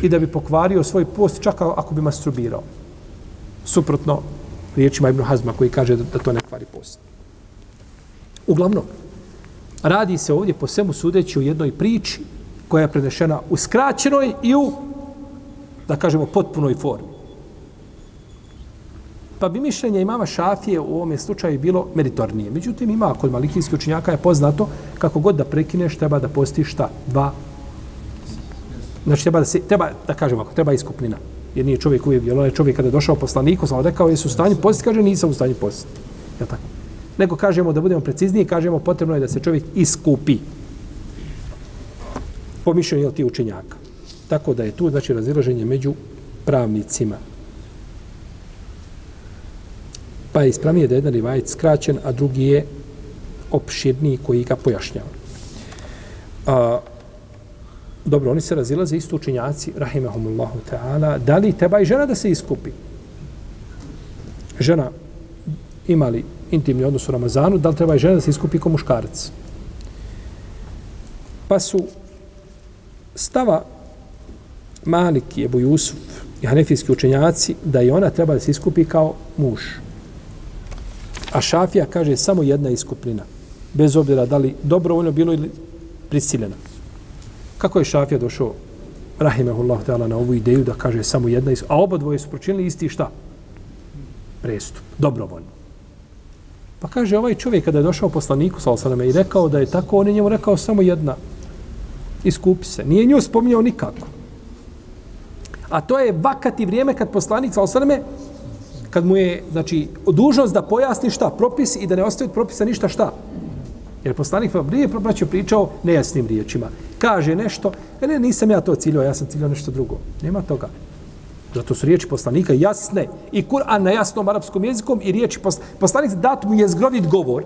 i da bi pokvario svoj post čak ako bi masturbirao. Suprotno riječima Ibn Hazma koji kaže da, da to ne kvari post. Uglavnom, radi se ovdje po svemu sudeći u jednoj priči koja je prenešena u skraćenoj i u, da kažemo, potpunoj formi. Pa bi mišljenje imama Šafije u ovom slučaju bilo meritornije. Međutim, ima kod malikijskih učinjaka je poznato kako god da prekineš, treba da postiš šta? Dva. Znači, treba da, se, treba, da kažemo, ako treba iskupnina. Jer nije čovjek uvijek, jer onaj čovjek kada je došao poslaniku, sam rekao, jesu u stanju postiti, kaže, nisam u stanju postiti. Ja tako? Nego kažemo, da budemo precizniji, kažemo, potrebno je da se čovjek iskupi. Po mišljenju ti učenjaka. Tako da je tu, znači, razilaženje među pravnicima pa je ispravnije da je jedan rivajet skraćen, a drugi je opširniji koji ga pojašnjava. A, dobro, oni se razilaze isto učinjaci, rahimahumullahu ta'ala, da li treba i žena da se iskupi? Žena imali intimni odnos u Ramazanu, da li treba i žena da se iskupi kao muškarac? Pa su stava Malik i Ebu Jusuf i Hanefijski učenjaci da i ona treba da se iskupi kao muž. A Šafija kaže samo jedna iskupnina. Bez obzira da li dobrovoljno bilo ili prisiljena. Kako je Šafija došao rahimehullah ta'ala na ovu ideju da kaže samo jedna iskupnina. A oba dvoje su pročinili isti šta? Prestup. Dobrovoljno. Pa kaže ovaj čovjek kada je došao poslaniku sa i rekao da je tako, on je njemu rekao samo jedna. Iskupi se. Nije nju spominjao nikako. A to je vakati vrijeme kad poslanik sa osrme, kad mu je, znači, dužnost da pojasni šta, propis i da ne ostaje propisa ništa šta. Jer poslanik pa nije braćo pričao nejasnim riječima. Kaže nešto, e, ne, nisam ja to ciljao, ja sam ciljao nešto drugo. Nema toga. Zato su riječi poslanika jasne i Kur'an na jasnom arapskom jezikom i riječi poslanik dat mu je zgrovit govor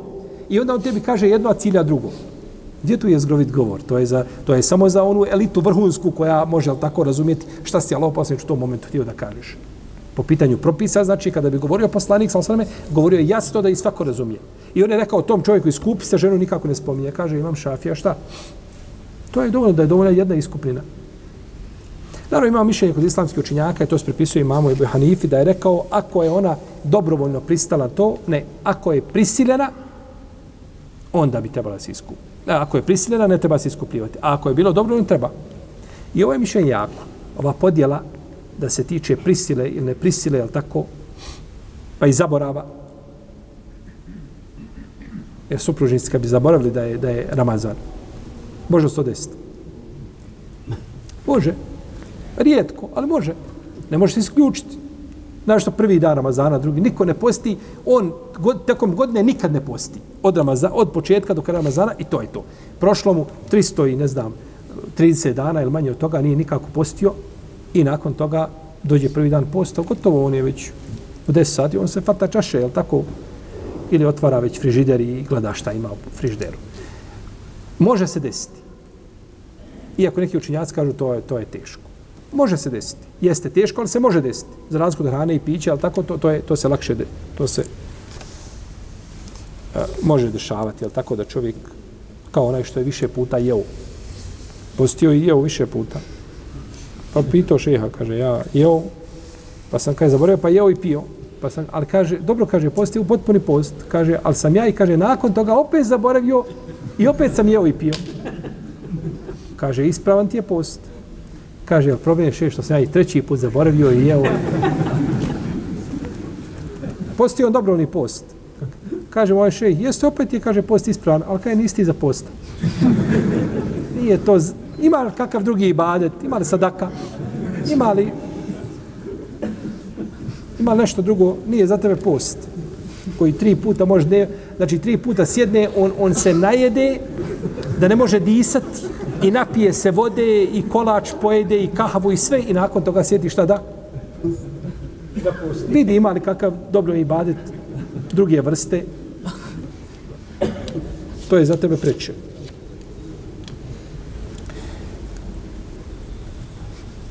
i onda on tebi kaže jedno, a cilja drugo. Gdje tu je zgrovit govor? To je, za, to je samo za onu elitu vrhunsku koja može tako razumjeti šta si Allah poslanič u tom momentu htio da kažeš. Po pitanju propisa, znači kada bi govorio poslanik, sam sveme, govorio je jasno da i svako razumije. I on je rekao tom čovjeku iskupi se, ženu nikako ne spominje. Kaže, imam šafija, šta? To je dovoljno da je dovoljna jedna iskupljena. Naravno, imamo mišljenje kod islamskih učinjaka, i to se pripisuje imamo Ibu Hanifi, da je rekao, ako je ona dobrovoljno pristala to, ne, ako je prisiljena, onda bi trebala se iskupiti. Ako je prisiljena, ne treba se iskupljivati. A ako je bilo dobro, treba. I ovo je mišljenje jako. Ova podjela da se tiče prisile ili ne prisile, je tako? Pa i zaborava. Jer supružnici kad bi zaboravili da je, da je Ramazan. Može se to desiti. Može. Rijetko, ali može. Ne može se isključiti. Znaš što prvi dan Ramazana, drugi, niko ne posti, on god, tekom godine nikad ne posti. Od, Ramazana, od početka do kraja Ramazana i to je to. Prošlo mu 300 i ne znam, 30 dana ili manje od toga, nije nikako postio i nakon toga dođe prvi dan posta, gotovo on je već u 10 sati, on se fata čaše, jel tako? Ili otvara već frižider i gleda šta ima u frižideru. Može se desiti. Iako neki učinjaci kažu to je, to je teško. Može se desiti. Jeste teško, ali se može desiti. Za razliku od hrane i pića, ali tako to, to, je, to se lakše, de, to se a, može dešavati, ali tako da čovjek kao onaj što je više puta jeo. Postio i jeo više puta. Pa pitao šeha, kaže, ja jeo, pa sam kaže, zaboravio, pa jeo i pio. Pa sam, ali kaže, dobro kaže, postio u potpuni post. Kaže, ali sam ja i kaže, nakon toga opet zaboravio i opet sam jeo i pio. Kaže, ispravan ti je post. Kaže, problem je še što sam ja i treći put zaboravio i jeo. Posti on dobrovni post. Kaže, moj šej, jeste opet je, kaže, post ispravan, ali kaj nisi za post? Nije to, z... ima li kakav drugi ibadet, ima li sadaka, ima li, ima li nešto drugo, nije za tebe post koji tri puta može ne, znači tri puta sjedne, on, on se najede da ne može disati i napije se vode i kolač pojede i kahavu i sve i nakon toga sjeti šta da? Da Vidi ima li kakav dobro ibadet druge vrste. To je za tebe preče.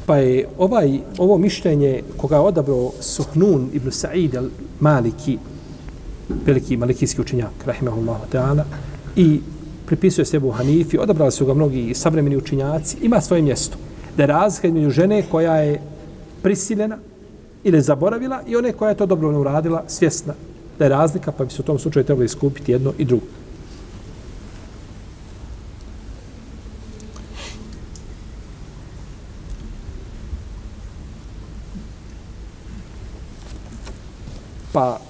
Pa je ovaj, ovo mišljenje koga je odabrao Suhnun ibn Sa'id al-Maliki, veliki malikijski učenjak, rahimahullahu ta'ala, i pripisuje se Ebu Hanifi, odabrali su ga mnogi savremeni učinjaci, ima svoje mjesto. Da je razlika između žene koja je prisiljena ili zaboravila i one koja je to dobro uradila, svjesna da je razlika, pa bi se u tom slučaju trebalo iskupiti jedno i drugo. Pa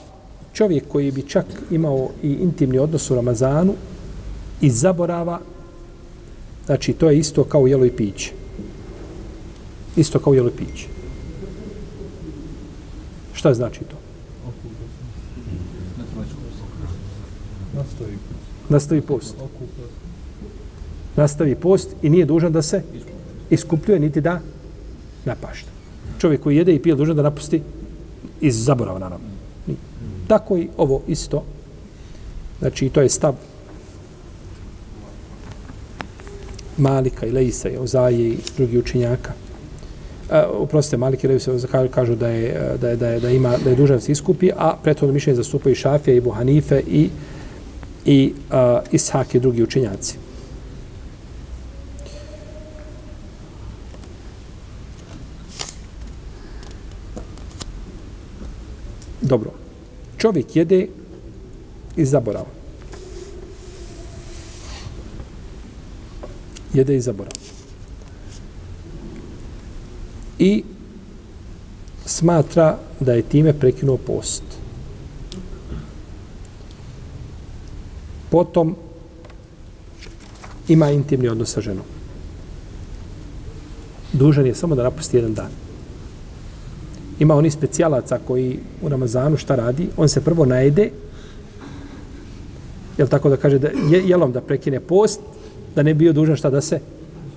čovjek koji bi čak imao i intimni odnos u Ramazanu i zaborava, znači to je isto kao jelo i piće. Isto kao jelo i piće. Šta znači to? Nastavi post. Nastavi post i nije dužan da se iskupljuje niti da napašta. Čovjek koji jede i pije dužan da napusti iz zaborava naravno. Tako i ovo isto. Znači, to je stav Malika i Leisa i Ozaje i drugi učinjaka. E, oprostite, Malik i Leisa kažu, kažu da je, da je, da je, da ima, da je dužan se iskupi, a prethodno mišljenje zastupaju i Šafija i Buhanife i, i a, Ishak i drugi učinjaci. Dobro. Čovjek jede iz zaborava. Jede i zaborava. I smatra da je time prekinuo post. Potom ima intimni odnos sa ženom. Dužan je samo da napusti jedan dan. Ima oni specijalaca koji u Ramazanu šta radi? On se prvo najede, jel tako da kaže, da je, jelom da prekine post, da ne bio dužan šta da se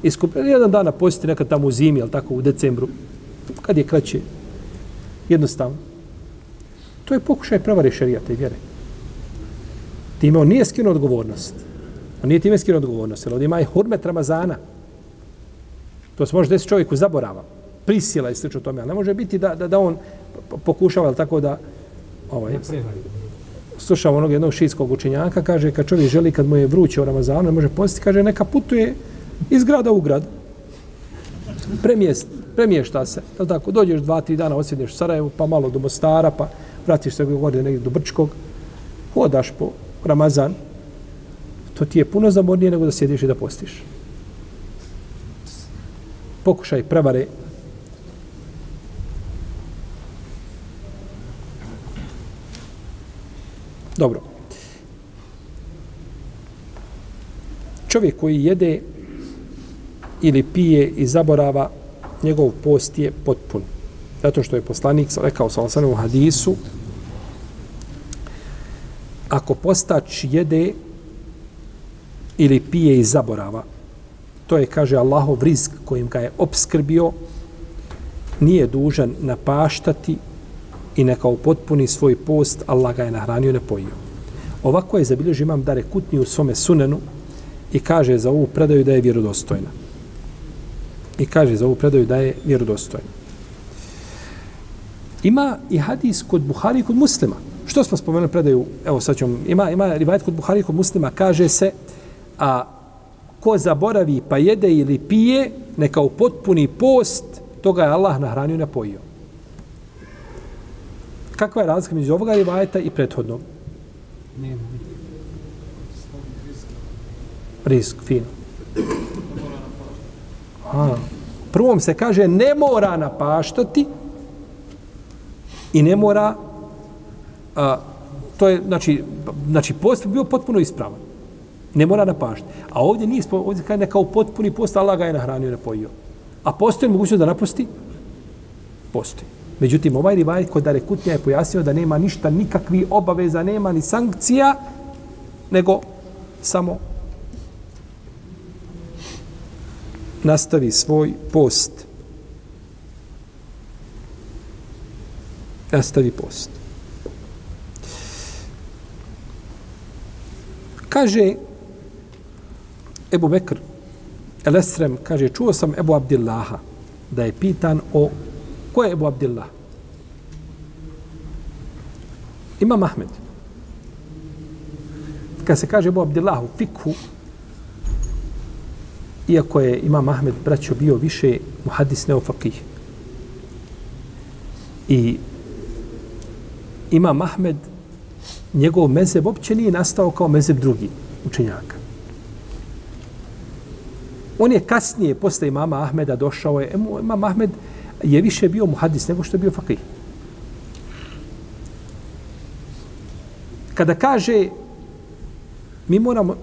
iskupi. Jedan dan napustiti nekad tamo u zimi, ali tako, u decembru, kad je kraće, jednostavno. To je pokušaj prevare šerijata i vjere. Time on nije skinuo odgovornost. On nije time skinuo odgovornost. Jer ovdje ima i hurmet Ramazana. To se može desiti čovjeku zaborava. Prisila i slično tome. Ali ne može biti da, da, da on pokušava, jel tako da... Ovaj, slušam onog jednog šijskog učenjaka, kaže, kad čovjek želi, kad mu je vruće u Ramazanu, ne može postiti, kaže, neka putuje iz grada u grad. Premijest, premješta se. Jel tako? Dođeš dva, tri dana, osjedneš u Sarajevu, pa malo do Mostara, pa vratiš se gore negdje do Brčkog. Hodaš po Ramazan. To ti je puno zamornije nego da sjediš i da postiš. Pokušaj prevare Dobro. Čovjek koji jede ili pije i zaborava, njegov post je potpun. Zato što je poslanik rekao sa osanom u hadisu, ako postač jede ili pije i zaborava, to je, kaže Allahov rizk kojim ga je obskrbio, nije dužan napaštati i neka upotpuni svoj post, Allah ga je nahranio i napojio. Ovako je zabilježio imam Dare Kutni u svome sunenu i kaže za ovu predaju da je vjerodostojna. I kaže za ovu predaju da je vjerodostojna. Ima i hadis kod Buhari i kod muslima. Što smo spomenuli predaju? Evo sad ćemo, ima, ima rivajt kod Buhari i kod muslima, kaže se, a ko zaboravi pa jede ili pije, neka u potpuni post, toga je Allah nahranio i napojio kakva je razlika među ovoga rivajeta i prethodnog? Nema. Risk, fino. A, prvom se kaže ne mora napaštati i ne mora a, to je, znači, znači post bio potpuno ispravan. Ne mora napaštati. A ovdje nije, ovdje kaže neka u potpuni post Allah ga je nahranio i napojio. A postoji mogućnost da napusti? Postoji. Međutim, ovaj rivajet kod Dare Kutnja je pojasnio da nema ništa, nikakvi obaveza, nema ni sankcija, nego samo nastavi svoj post. Nastavi post. Kaže Ebu Bekr, El Esrem, kaže, čuo sam Ebu Abdillaha da je pitan o Ko je Ebu Abdillah? Ima Mahmed. Kad se kaže Ebu Abdillah u fikhu, iako je Imam Ahmed braćo bio više muhadis neofakih. I Imam Ahmed, njegov mezeb uopće nije nastao kao mezeb drugi učenjaka. On je kasnije, posle imama Ahmeda, došao je, imam Ahmed, je više bio muhadis nego što je bio fakih. Kada kaže mi moramo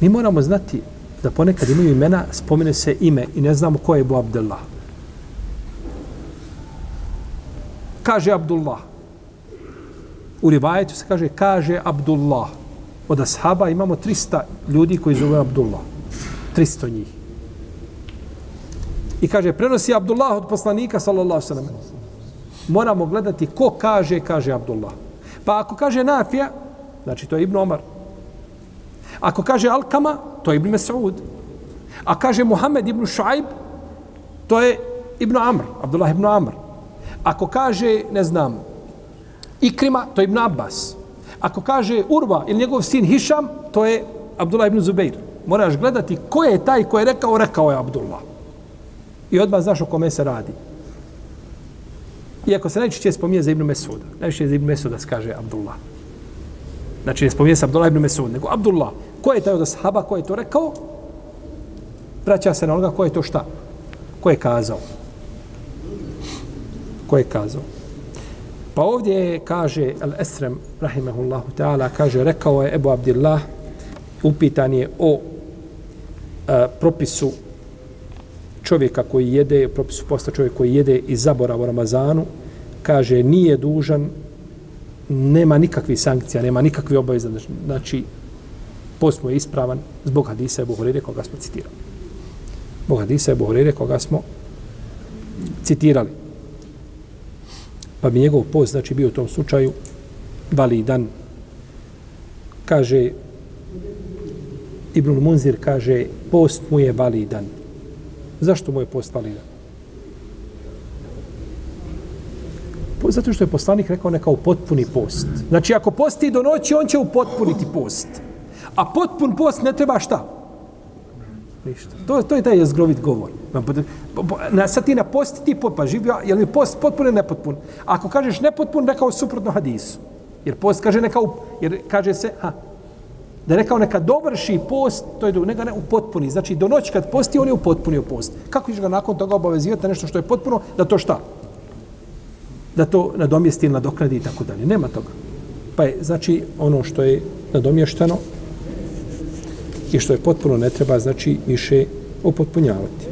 mi moramo znati da ponekad imaju imena, spomene se ime i ne znamo ko je Ebu Abdullah. Kaže Abdullah. U rivajetu se kaže kaže Abdullah. Od ashaba imamo 300 ljudi koji zove Abdullah. 300 njih. I kaže, prenosi Abdullah od poslanika, sallallahu sallam. Moramo gledati ko kaže, kaže Abdullah. Pa ako kaže Nafija, znači to je Ibn Omar. Ako kaže Alkama, to je Ibn Mas'ud. A kaže Muhammed ibn Šaib, to je Ibn Amr, Abdullah ibn Amr. Ako kaže, ne znam, Ikrima, to je Ibn Abbas. Ako kaže Urva ili njegov sin Hišam, to je Abdullah ibn Zubeir. Moraš gledati ko je taj ko je rekao, rekao je Abdullah. I odmah znaš o kome se radi. Iako se najčešće spominje za Ibn Mesuda. Najčešće za Ibn Mesuda se kaže Abdullah. Znači ne spominje se Abdullah Ibn Mesud, nego Abdullah. Ko je taj od ashaba, ko je to rekao? Vraća se na onoga ko je to šta? Ko je kazao? Ko je kazao? Pa ovdje kaže Al-Esrem, rahimahullahu ta'ala, kaže, rekao je Ebu Abdillah, upitan je o a, propisu čovjeka koji jede, propis posta čovjek koji jede i zabora u Ramazanu, kaže, nije dužan, nema nikakvih sankcija, nema nikakve obaveze, znači, post mu je ispravan zbog hadisa Ebu Hurire koga smo citirali. Zbog hadisa Ebu Hurire koga smo citirali. Pa bi njegov post, znači, bio u tom slučaju validan. Kaže, Ibn Munzir kaže, post mu je validan. Zašto mu je post validan? Zato što je poslanik rekao neka u potpuni post. Znači, ako posti do noći, on će upotpuniti post. A potpun post ne treba šta? Ništa. To, to je taj jezgrovit govor. Pa, pa, pa, na, sad ti na post ti pot, pa živio, je li post potpun ili nepotpun? Ako kažeš nepotpun, rekao suprotno hadisu. Jer post kaže neka, u, jer kaže se, ha, da je rekao neka dovrši post, to je do, neka ne u potpuni. Znači, do noći kad posti, on je u post. Kako ćeš ga nakon toga obavezivati na nešto što je potpuno, da to šta? Da to nadomjesti ili nadokradi i tako dalje. Nema toga. Pa je, znači, ono što je nadomješteno i što je potpuno ne treba, znači, više opotpunjavati.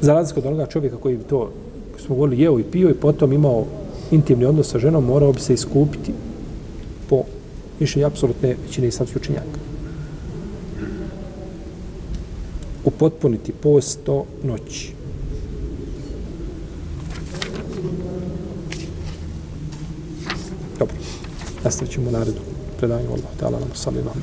Za razliku od onoga čovjeka koji bi to, smo govorili, jeo i pio i potom imao intimni odnos sa ženom, morao bi se iskupiti po mišljenju apsolutne većine islamskih učenjaka. Upotpuniti post do noći. Dobro. Nastavit ćemo u naredu predanju Allah. Ta'ala nam salli vam.